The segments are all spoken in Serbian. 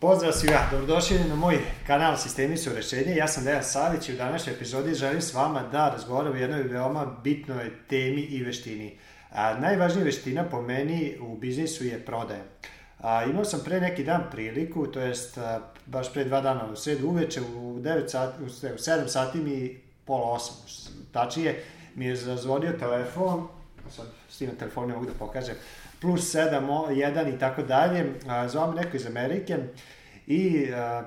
Pozdrav svima, dobrodošli na moj kanal Sistemi su rešenje. Ja sam Dejan Savić i u današnjoj epizodi želim s vama da razgovaram o jednoj veoma bitnoj temi i veštini. A, najvažnija veština po meni u biznisu je prodaja. A, imao sam pre neki dan priliku, to jest a, baš pre dva dana u sredu uveče u, 9 sat, u, u 7 sati mi pola 8, tačnije mi je zazvonio telefon, sad s telefon ne mogu da pokažem, plus 7, 1 i tako dalje. Zvao me neko iz Amerike i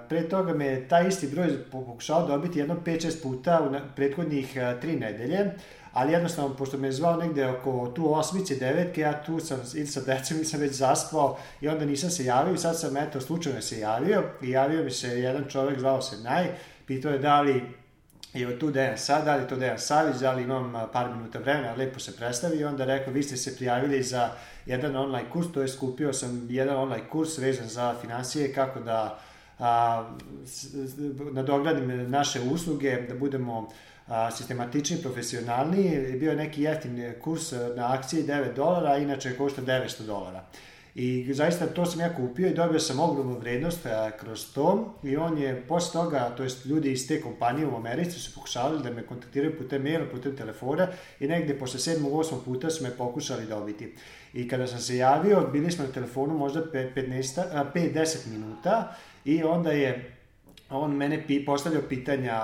pre toga me taj isti broj pokušao dobiti jedno 5-6 puta u prethodnih 3 nedelje, ali jednostavno, pošto me je zvao negde oko tu osmice, devetke, ja tu sam ili sa decom ili sam već zaspao i onda nisam se javio i sad sam eto slučajno se javio i javio mi se jedan čovek, zvao se Naj, pitao je da li I evo tu Dejan Sad, da li to Dejan Savić, da li imam par minuta vremena, lepo se predstavi i onda rekao, vi ste se prijavili za jedan online kurs, to je skupio sam jedan online kurs vezan za financije, kako da a, nadogradim naše usluge, da budemo a, sistematični, profesionalni. Bio je neki jeftin kurs na akciji 9 dolara, inače košta 900 dolara. I zaista to sam ja kupio i dobio sam ogromnu vrednost a, kroz to i on je posle toga, to jest ljudi iz te kompanije u Americi su pokušavali da me kontaktiraju putem maila, putem telefona i negde posle sedmog, osmog puta su me pokušali dobiti. I kada sam se javio, bili smo na telefonu možda 5-10 minuta i onda je on mene pi, postavljao pitanja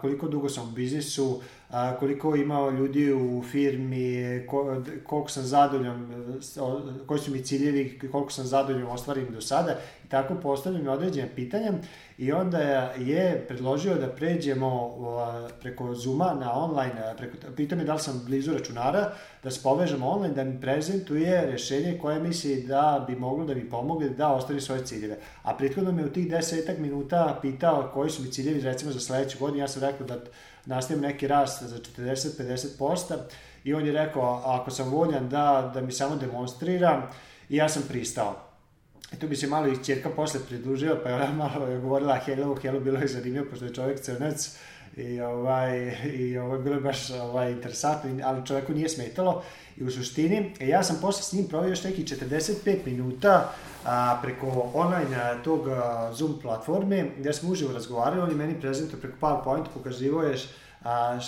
koliko dugo sam u biznisu, a, koliko imao ljudi u firmi, ko, koliko sam zadovoljan, e, koji su mi ciljevi, koliko sam zadovoljan ostvarim do sada i tako postavljam određena pitanja i onda je predložio da pređemo preko Zuma na online, preko, pitao me da li sam blizu računara, da se povežemo online, da mi prezentuje rešenje koje misli da bi moglo da mi pomogne da ostvari svoje ciljeve. A prethodno me u tih desetak minuta pitao koji su mi ciljevi recimo za sledeću godinu, ja sam rekao da nastavim neki rast za 40-50% i on je rekao, ako sam voljan da, da mi samo demonstrira i ja sam pristao. I e, tu bi se malo i čerka posle pridružila, pa je ona malo je govorila hello, hello, bilo je zanimljivo, pošto je čovjek crnac i ovaj, i ovaj, bilo je baš ovaj, interesantno, ali čovjeku nije smetalo. I u suštini, e, ja sam posle s njim provio još neki 45 minuta a, preko online a, tog a, Zoom platforme, gde smo uživo razgovarali, on je meni prezentao preko PowerPoint, pokazivo je a,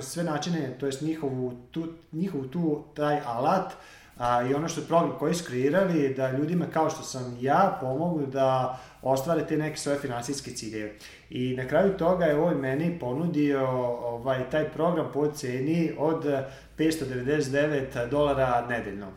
sve načine, to jest njihovu tu, njihovu tu taj alat, A, I ono što je program koji su kreirali da ljudima kao što sam ja pomogu da ostvare te neke svoje finansijske ciljeve. I na kraju toga je on meni ponudio ovaj, taj program po ceni od 599 dolara nedeljno.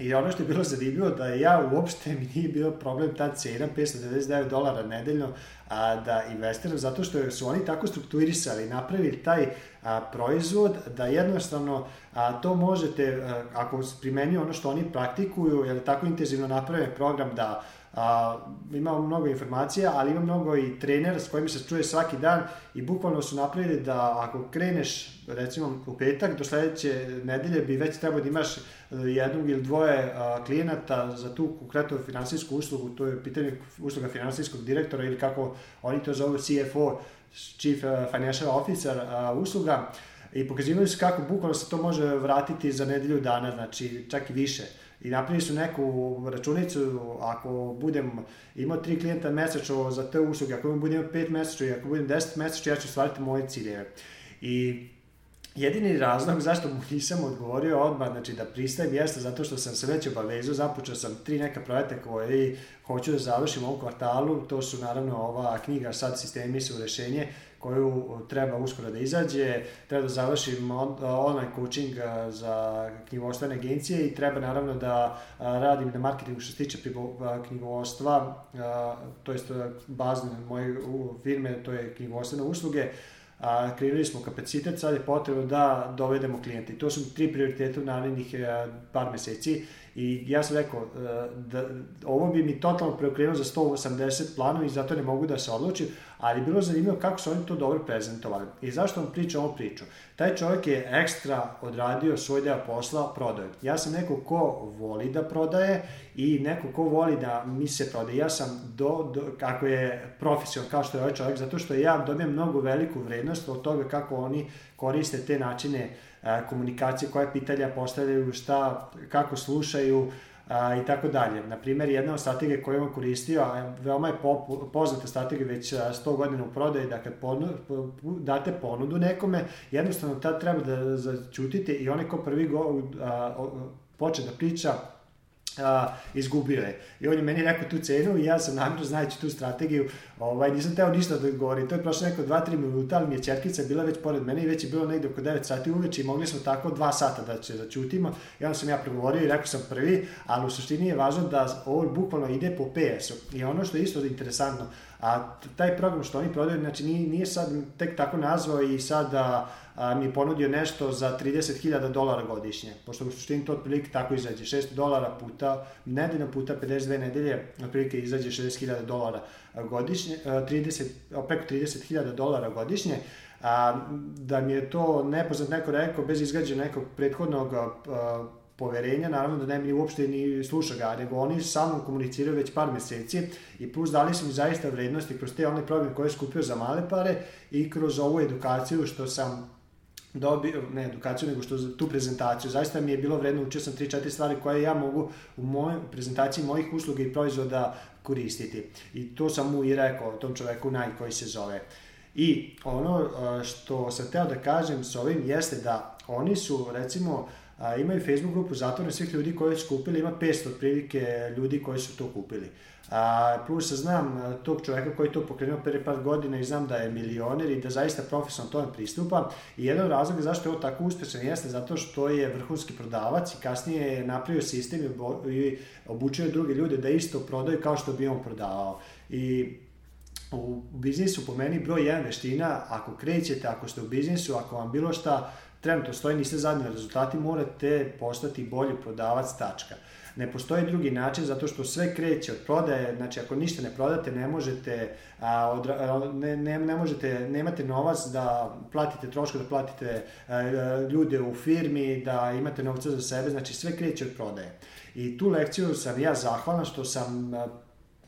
I ono što je bilo zanimljivo da ja uopšte mi nije bio problem ta cena 599 dolara nedeljno a, da investiram zato što su oni tako strukturisali, napravili taj a, proizvod da jednostavno a, to možete, a, ako primenio ono što oni praktikuju, jer tako intenzivno naprave program da A, ima mnogo informacija, ali ima mnogo i trenera s kojim se čuje svaki dan i bukvalno su napravili da ako kreneš recimo u petak do sledeće nedelje bi već trebao da imaš eh, jednog ili dvoje eh, klijenata za tu konkretnu finansijsku uslugu, to je pitanje usluga finansijskog direktora ili kako oni to zovu CFO, Chief eh, Financial Officer a, usluga i pokazivali su kako bukvalno se to može vratiti za nedelju dana, znači čak i više i napravili su neku računicu, ako budem imao tri klijenta mesečno za te usluge, ako budem imao pet mesečno i ako budem deset mesečno, ja ću stvariti moje ciljeve. I jedini razlog zašto mu nisam odgovorio odmah, znači da pristajem, jeste zato što sam se već obavezao, započeo sam tri neka projekta koje hoću da završim u ovom kvartalu, to su naravno ova knjiga Sad sistemi su rešenje, koju treba uskoro da izađe, treba da završim online coaching za knjigovoštvene agencije i treba naravno da radim na marketingu što se tiče knjigovostva, to je bazne moje firme, to je knjigovoštvene usluge, a, kreirali smo kapacitet, sad je potrebno da dovedemo klijente. to su tri prioriteta u narednih par meseci i ja sam rekao, da, ovo bi mi totalno preokrenuo za 180 planova i zato ne mogu da se odlučim, ali bilo je zanimljivo kako su oni to dobro prezentovali. I zašto vam pričam ovu priču? Taj čovjek je ekstra odradio svoj deo posla prodaju. Ja sam neko ko voli da prodaje i neko ko voli da mi se prodaje. Ja sam, do, do, kako je profesional, kao što je ovaj čovjek, zato što ja dobijem mnogo veliku vrednost od toga kako oni koriste te načine eh, komunikacije, koje pitanja postavljaju, šta, kako slušaju, a, i tako dalje. Na primjer, jedna od strategija koju on koristio, a veoma je popu, poznata strategija već 100 godina u prodaji, da kad ponu, date ponudu nekome, jednostavno ta treba da začutite i onaj ko prvi go, a, a, počne da priča a, izgubio je. I on je meni rekao tu cenu i ja sam namjerno znajući tu strategiju, ovaj, nisam teo ništa da odgovorim. To je prošlo neko 2-3 minuta, ali mi je čerkica bila već pored mene i već je bilo negde oko 9 sati uveče i mogli smo tako 2 sata da će začutimo. Da I onda sam ja pregovorio i rekao sam prvi, ali u suštini je važno da ovo bukvalno ide po PS-u. I ono što je isto interesantno, A taj program što oni prodaju, znači nije, nije sad tek tako nazvao i sada a, mi ponudio nešto za 30.000 dolara godišnje, pošto u suštini to otprilike tako izađe, 6 dolara puta, nedeljno puta 52 nedelje, otprilike izađe 60.000 dolara godišnje, 30, opeko 30.000 dolara godišnje, a, da mi je to nepoznat neko rekao, bez izgrađa nekog prethodnog a, poverenja, naravno da ne Nemanja uopšte ni sluša ga, nego oni sa mnom komuniciraju već par meseci i plus dali su mi zaista vrednosti kroz te one problem koje je skupio za male pare i kroz ovu edukaciju što sam dobio, ne edukaciju, nego što tu prezentaciju. Zaista mi je bilo vredno, učio sam 3-4 stvari koje ja mogu u mojoj prezentaciji mojih usluga i proizvoda koristiti. I to sam mu i rekao, tom čoveku naj koji se zove. I ono što sam teo da kažem s ovim jeste da oni su recimo a, imaju Facebook grupu zatvorenu svih ljudi koji su kupili, ima 500 otprilike ljudi koji su to kupili. A, plus znam e, tog čoveka koji to pokrenuo pre par godina i znam da je milioner i da zaista profesionalno tome pristupa i jedan razlog zašto je on tako uspešan jeste zato što je vrhunski prodavac i kasnije je napravio sistem i obučio druge ljude da isto prodaju kao što bi on prodavao. I u biznisu po meni broj jedan veština, ako krećete, ako ste u biznisu, ako vam bilo šta trenutno stoje, niste zadnji rezultati, morate postati bolji prodavac tačka. Ne postoji drugi način zato što sve kreće od prodaje, znači ako ništa ne prodate ne možete a, odra, a, ne, ne, ne možete nemate novac da platite troška, da platite a, e, ljude u firmi, da imate novca za sebe, znači sve kreće od prodaje. I tu lekciju sam ja zahvalan što sam e,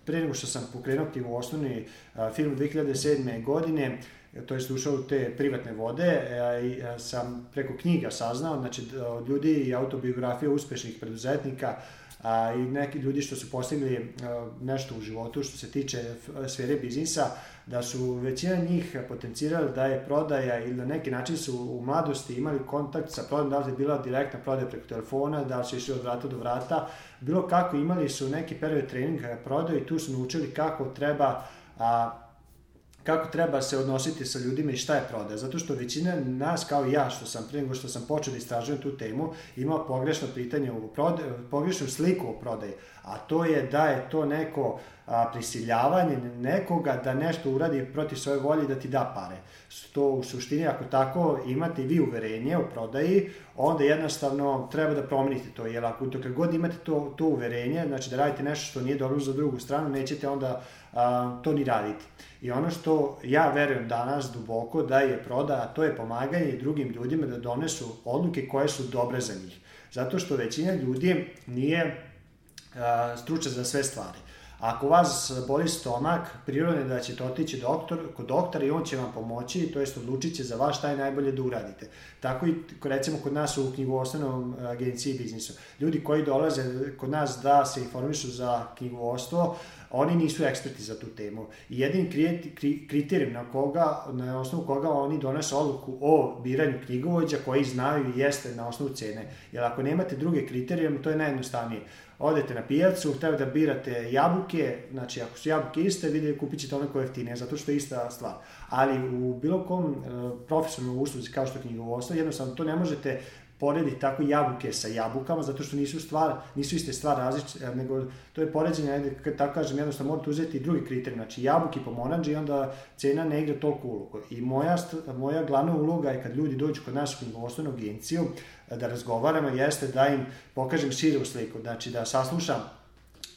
pre nego što sam pokrenuo u osnovni a, e, film 2007. godine, E, to jest ušao u te privatne vode, e, i e, sam preko knjiga saznao, znači od ljudi i autobiografija uspešnih preduzetnika, a, i neki ljudi što su postigli a, nešto u životu što se tiče sfere biznisa, da su većina njih potencirali da je prodaja ili na neki način su u mladosti imali kontakt sa prodajom, da li je bila direktna prodaja preko telefona, da li su išli od vrata do vrata, bilo kako imali su neki period treninga prodaju i tu su naučili kako treba a, kako treba se odnositi sa ljudima i šta je prodaja. Zato što većina nas, kao i ja, što sam pre nego što sam počeo da istražujem tu temu, ima pogrešno pitanje o prodaju, pogrešnu sliku o prodaji, a to je da je to neko a, prisiljavanje nekoga da nešto uradi protiv svoje volje i da ti da pare. Što u suštini, ako tako imate vi uverenje u prodaji, onda jednostavno treba da promenite to, jer ako dok god imate to, to uverenje, znači da radite nešto što nije dobro za drugu stranu, nećete onda a, to ni raditi. I ono što ja verujem danas duboko da je proda, to je pomaganje drugim ljudima da donesu odluke koje su dobre za njih. Zato što većina ljudi nije a, stručna za sve stvari. Ako vas boli stomak, prirodno je da ćete otići doktor, kod doktora i on će vam pomoći, to jest odlučit će za vas šta je najbolje da uradite. Tako i recimo kod nas u knjigovodstvenom e, agenciji i biznisu. Ljudi koji dolaze kod nas da se informišu za knjigovodstvo, oni nisu eksperti za tu temu. I jedin kriterijum na koga, na osnovu koga oni donose odluku o biranju knjigovođa koji znaju jeste na osnovu cene. Jer ako nemate druge kriterijume, to je najjednostavnije. Odete na pijacu, treba da birate jabuke, znači ako su jabuke iste, vidite kupit ćete one koje jeftine, zato što je ista stvar. Ali u bilo kom e, profesionalnom usluzi kao što je knjigovodstvo, jednostavno to ne možete poredi tako jabuke sa jabukama, zato što nisu stvar, nisu iste stvari različite, nego to je poređenje, ajde, tako kažem, jednostavno morate uzeti drugi kriterij, znači jabuke po monanđi i onda cena ne igra toliko ulogu. I moja, moja glavna uloga je kad ljudi dođu kod nas u knjigovodstvenu agenciju e, da razgovaramo, jeste da im pokažem širu sliku, znači da saslušam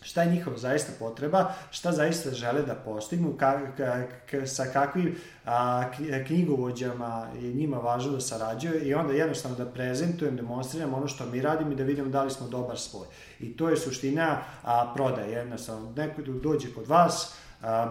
šta je njihova zaista potreba, šta zaista žele da postignu, ka, ka, ka, sa kakvim a, knjigovođama je njima važno da sarađuje i onda jednostavno da prezentujem, demonstriram da ono što mi radimo i da vidimo da li smo dobar spoj. I to je suština a, prodaje, jednostavno, neko dođe kod vas,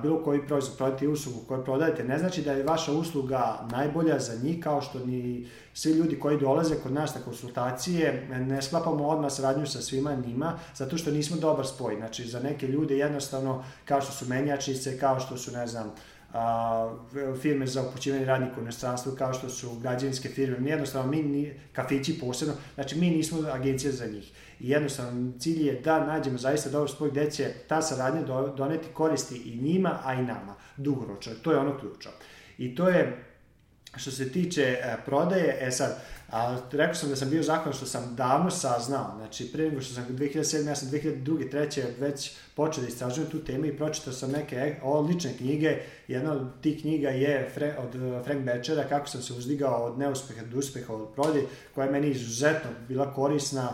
bilo koji proizvod prodati uslugu koju prodajete, ne znači da je vaša usluga najbolja za njih, kao što ni svi ljudi koji dolaze kod nas na konsultacije, ne sklapamo odmah sradnju sa svima njima, zato što nismo dobar spoj. Znači, za neke ljude jednostavno, kao što su menjačice, kao što su, ne znam, a, firme za upućivanje radnika u inostranstvu kao što su građevinske firme, jednostavno mi ni, kafići posebno, znači mi nismo agencija za njih i jednostavno cilj je da nađemo zaista dobar spoj gde će ta saradnja do, doneti koristi i njima, a i nama, dugoročno. To je ono ključno. I to je što se tiče e, prodaje, e sad, a, rekao sam da sam bio zakon što sam davno saznao, znači pre nego što sam 2007. ja sam 2002. 3. već počeo da istražujem tu temu i pročitao sam neke e, odlične knjige, jedna od tih knjiga je Fre, od e, Frank Bečera, kako sam se uzdigao od neuspeha do uspeha od prodaje, koja je meni izuzetno bila korisna,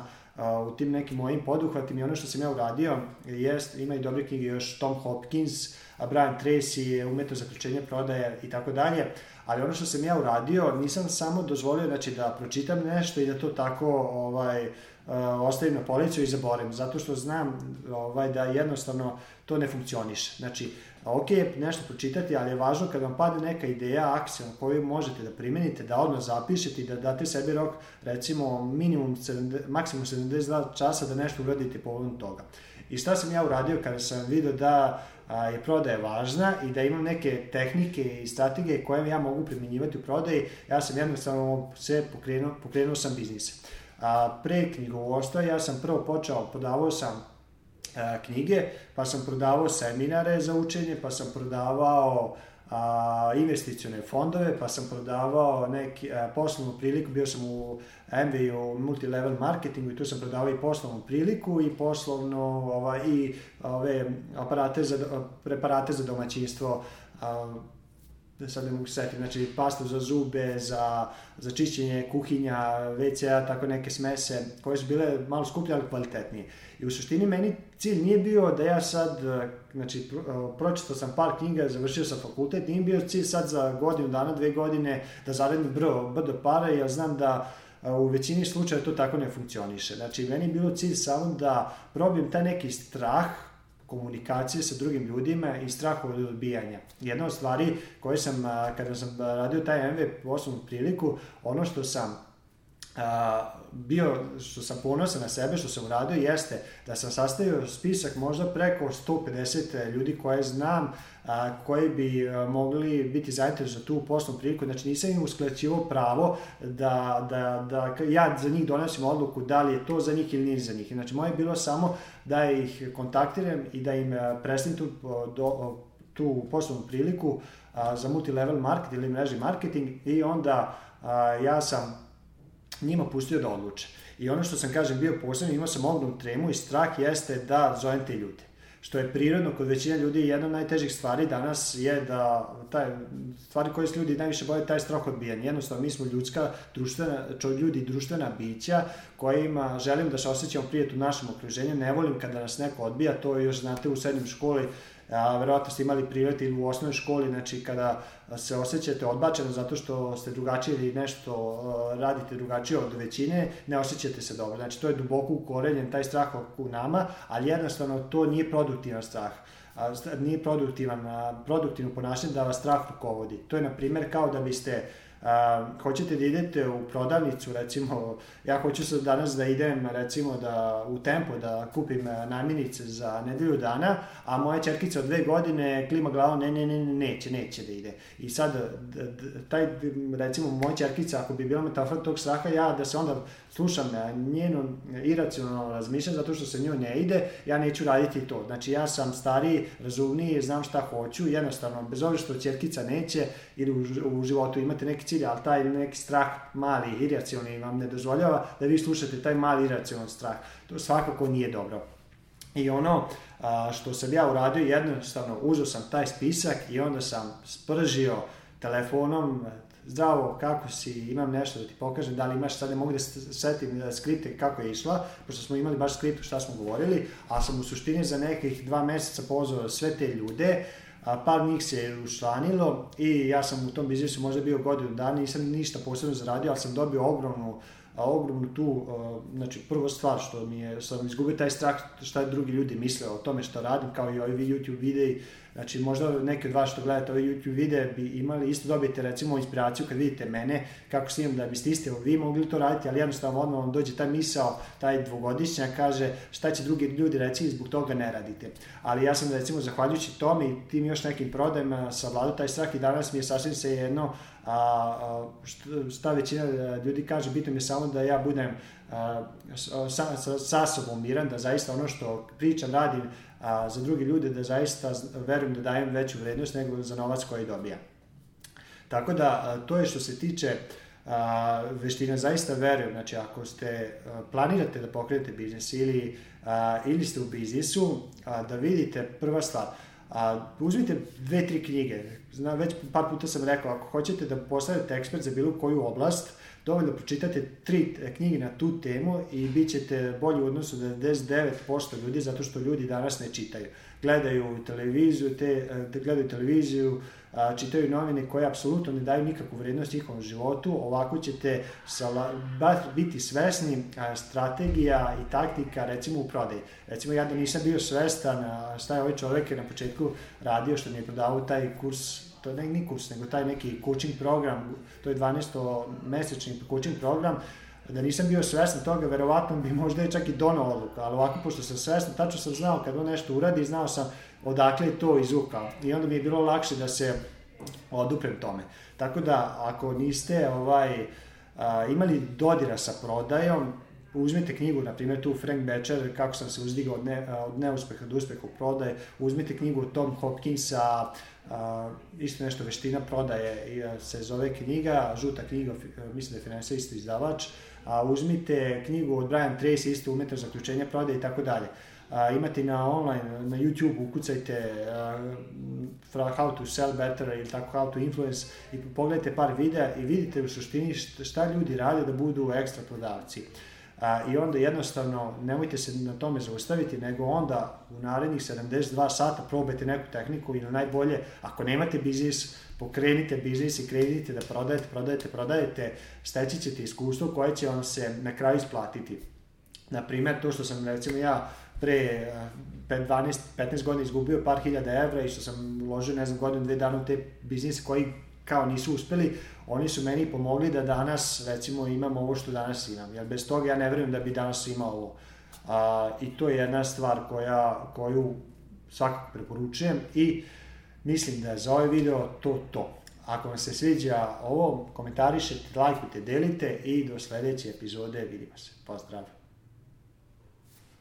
u tim nekim mojim poduhvatima i ono što sam ja uradio jest, ima i dobre knjige još Tom Hopkins, Brian Tracy je umetno zaključenje prodaje i tako dalje, ali ono što sam ja uradio nisam samo dozvolio znači, da pročitam nešto i da to tako ovaj, e, ostavim na policu i zaborim, zato što znam ovaj, da jednostavno to ne funkcioniše. Znači, ok je nešto pročitati, ali je važno kad vam padne neka ideja, akcija na koju možete da primenite, da odmah zapišete i da date sebi rok, recimo minimum 70, maksimum 72 časa da nešto uradite povodom toga. I šta sam ja uradio kada sam vidio da a, je prodaja važna i da imam neke tehnike i strategije koje ja mogu primenjivati u prodaji, ja sam jednostavno sve pokrenuo, pokrenuo sam biznise. A, pre knjigovodstva ja sam prvo počeo, podavao sam knjige, pa sam prodavao seminare za učenje, pa sam prodavao a, investicione fondove, pa sam prodavao neki poslovnu priliku, bio sam u MVI u multilevel marketingu i tu sam prodavao i poslovnu priliku i poslovno ovaj, i ove aparate za, preparate za domaćinstvo a, da sad ne mogu se setim, znači pasta za zube, za, za čišćenje kuhinja, WC-a, tako neke smese koje su bile malo skuplje, ali kvalitetnije. I u suštini meni cilj nije bio da ja sad, znači pročitao sam par knjiga, završio sam fakultet, nije bio cilj sad za godinu dana, dve godine da zaradim brdo, brdo para, jer znam da e, u većini slučaja to tako ne funkcioniše. Znači, meni je bilo cilj samo da probijem taj neki strah komunikacije sa drugim ljudima i strah od odbijanja. Jedna od stvari koje sam, kada sam radio taj MV poslovnu priliku, ono što sam a, bio, što sam ponosan na sebe, što sam uradio, jeste da sam sastavio spisak možda preko 150 e, ljudi koje znam, a, koji bi a, e, mogli biti zainteresovani za tu poslovnu priliku. Znači nisam im usklađivao pravo da, da, da ja za njih donosim odluku da li je to za njih ili nije za njih. Znači moje je bilo samo da ih kontaktiram i da im e, predstavim tu, do, tu poslovnu priliku a, za multilevel marketing ili mreži marketing i onda a, ja sam njima pustio da odluče. I ono što sam, kažem, bio posebno, imao sam ogromnu tremu i strah jeste da zovem te ljude. Što je prirodno, kod većina ljudi jedna od najtežih stvari danas je da taj, stvari koje se ljudi najviše boje, taj strah odbijen. Jednostavno, mi smo ljudska, društvena, čo, ljudi društvena bića kojima želim da se osjećamo prijet u našem okruženju. Ne volim kada nas neko odbija, to još znate u srednjim školi, a verovatno ste imali prileti u osnovnoj školi, znači kada se osjećate odbačeno zato što ste drugačije ili nešto radite drugačije od većine, ne osjećate se dobro. Znači to je duboko ukorenjen taj strah u nama, ali jednostavno to nije produktivan strah a, nije produktivan, a, produktivno ponašanje da vas strah rukovodi. To je, na primer, kao da biste uh, a, ehm, hoćete da idete u prodavnicu, recimo, ja hoću sad danas da idem, recimo, da u tempo da kupim e, namirnice za nedelju dana, a moja čerkica od dve godine klima glavo, ne, ne, ne, neće, neće da ide. I sad, taj, recimo, moja čerkica, ako bi bila metafora tog straha, ja da se onda slušam e, njeno iracionalno razmišljanje zato što se njoj ne ide, ja neću raditi to. Znači ja sam stariji, razumniji, znam šta hoću, jednostavno, bez obzira što čerkica neće ili u, u životu imate neki cilja, ali taj neki strah mali, iracionalni vam ne dozvoljava da vi slušate taj mali iracionalni strah. To svakako nije dobro. I ono što sam ja uradio, jednostavno uzeo sam taj spisak i onda sam spržio telefonom, zdravo, kako si, imam nešto da ti pokažem, da li imaš, sad ne mogu da setim da skripte kako je išla, pošto smo imali baš skriptu šta smo govorili, a sam u suštini za nekih dva meseca pozvao sve te ljude, uh, a par njih se učlanilo i ja sam u tom biznisu možda bio godinu dana, nisam ništa posebno zaradio, ali sam dobio ogromnu ogromnu tu, znači prvo stvar što mi je, sam izgubio taj strah šta drugi ljudi misle o tome što radim, kao i ovi YouTube videi Znači, možda neki od vas što gledate ove YouTube videe bi imali, isto dobijete recimo inspiraciju kad vidite mene, kako snimam da biste isti vi mogli to raditi, ali jednostavno odmah vam dođe ta misao, taj dvogodišnja kaže šta će drugi ljudi reći i zbog toga ne radite. Ali ja sam recimo zahvaljujući tome i tim još nekim prodajem savladao taj strah i danas mi je sasvim se jedno a, a šta, šta većina e, ljudi kaže, bitno mi je samo da ja budem a, e, sa, sa, sa sobom miran, da zaista ono što pričam, radim, a, za druge ljude da zaista verujem da dajem veću vrednost nego za novac koji dobijam. Tako da, to je što se tiče a, veština zaista verujem, znači ako ste, a, planirate da pokrenete biznis ili, a, ili ste u biznisu, a, da vidite prva stvar, a, uzmite dve, tri knjige, Znam, već par puta sam rekao, ako hoćete da postanete ekspert za bilo koju oblast, dovoljno da pročitate tri e, knjige na tu temu i bit ćete bolji u odnosu da 99% ljudi, zato što ljudi danas ne čitaju. Gledaju televiziju, e, te, gledaju televiziju, a, čitaju novine koje apsolutno ne daju nikakvu vrednost njihovom životu, ovako ćete sala, biti svesni strategija i taktika recimo u prodaji. Recimo ja da nisam bio svestan a, šta je ovaj čovjek na početku radio što mi je prodavao taj kurs to je ne kurs, nego taj neki coaching program, to je 12-mesečni coaching program, da nisam bio svestan toga, verovatno bi možda i čak i donao odluku, ali ovako, pošto sam svestan, tačno sam znao kad on nešto uradi, znao sam odakle je to izvukao. I onda mi je bilo lakše da se oduprem tome. Tako da, ako niste ovaj, a, imali dodira sa prodajom, uzmite knjigu, na primjer tu Frank Becher, kako sam se uzdigao od, ne, od neuspeha do uspeha u prodaje, uzmite knjigu Tom Hopkinsa, uh, Uh, isto nešto veština prodaje se zove knjiga, žuta knjiga, mislim da je financija izdavač, a uzmite knjigu od Brian Tracy, isto umetar zaključenje prodaje i tako dalje. A, imate na online, na YouTube ukucajte uh, how to sell better ili tako how to influence i pogledajte par videa i vidite u suštini šta ljudi rade da budu ekstra prodavci. Uh, A, I onda jednostavno nemojte se na tome zaustaviti, nego onda u narednih 72 sata probajte neku tehniku i na najbolje, ako nemate biznis, pokrenite biznis i krenite da prodajete, prodajete, prodajete, steći ćete iskustvo koje će vam se na kraju isplatiti. Naprimer, to što sam recimo ja pre 12-15 godina izgubio par hiljada evra i što sam uložio, ne znam, godinu, dve dana u te biznise koji kao nisu uspeli, oni su meni pomogli da danas, recimo, imam ovo što danas imam. Jer bez toga ja ne verujem da bi danas imao ovo. A, I to je jedna stvar koja, koju svakako preporučujem i mislim da je za ovaj video to to. Ako vam se sviđa ovo, komentarišete, lajkujte, delite i do sledeće epizode vidimo se. Pozdrav!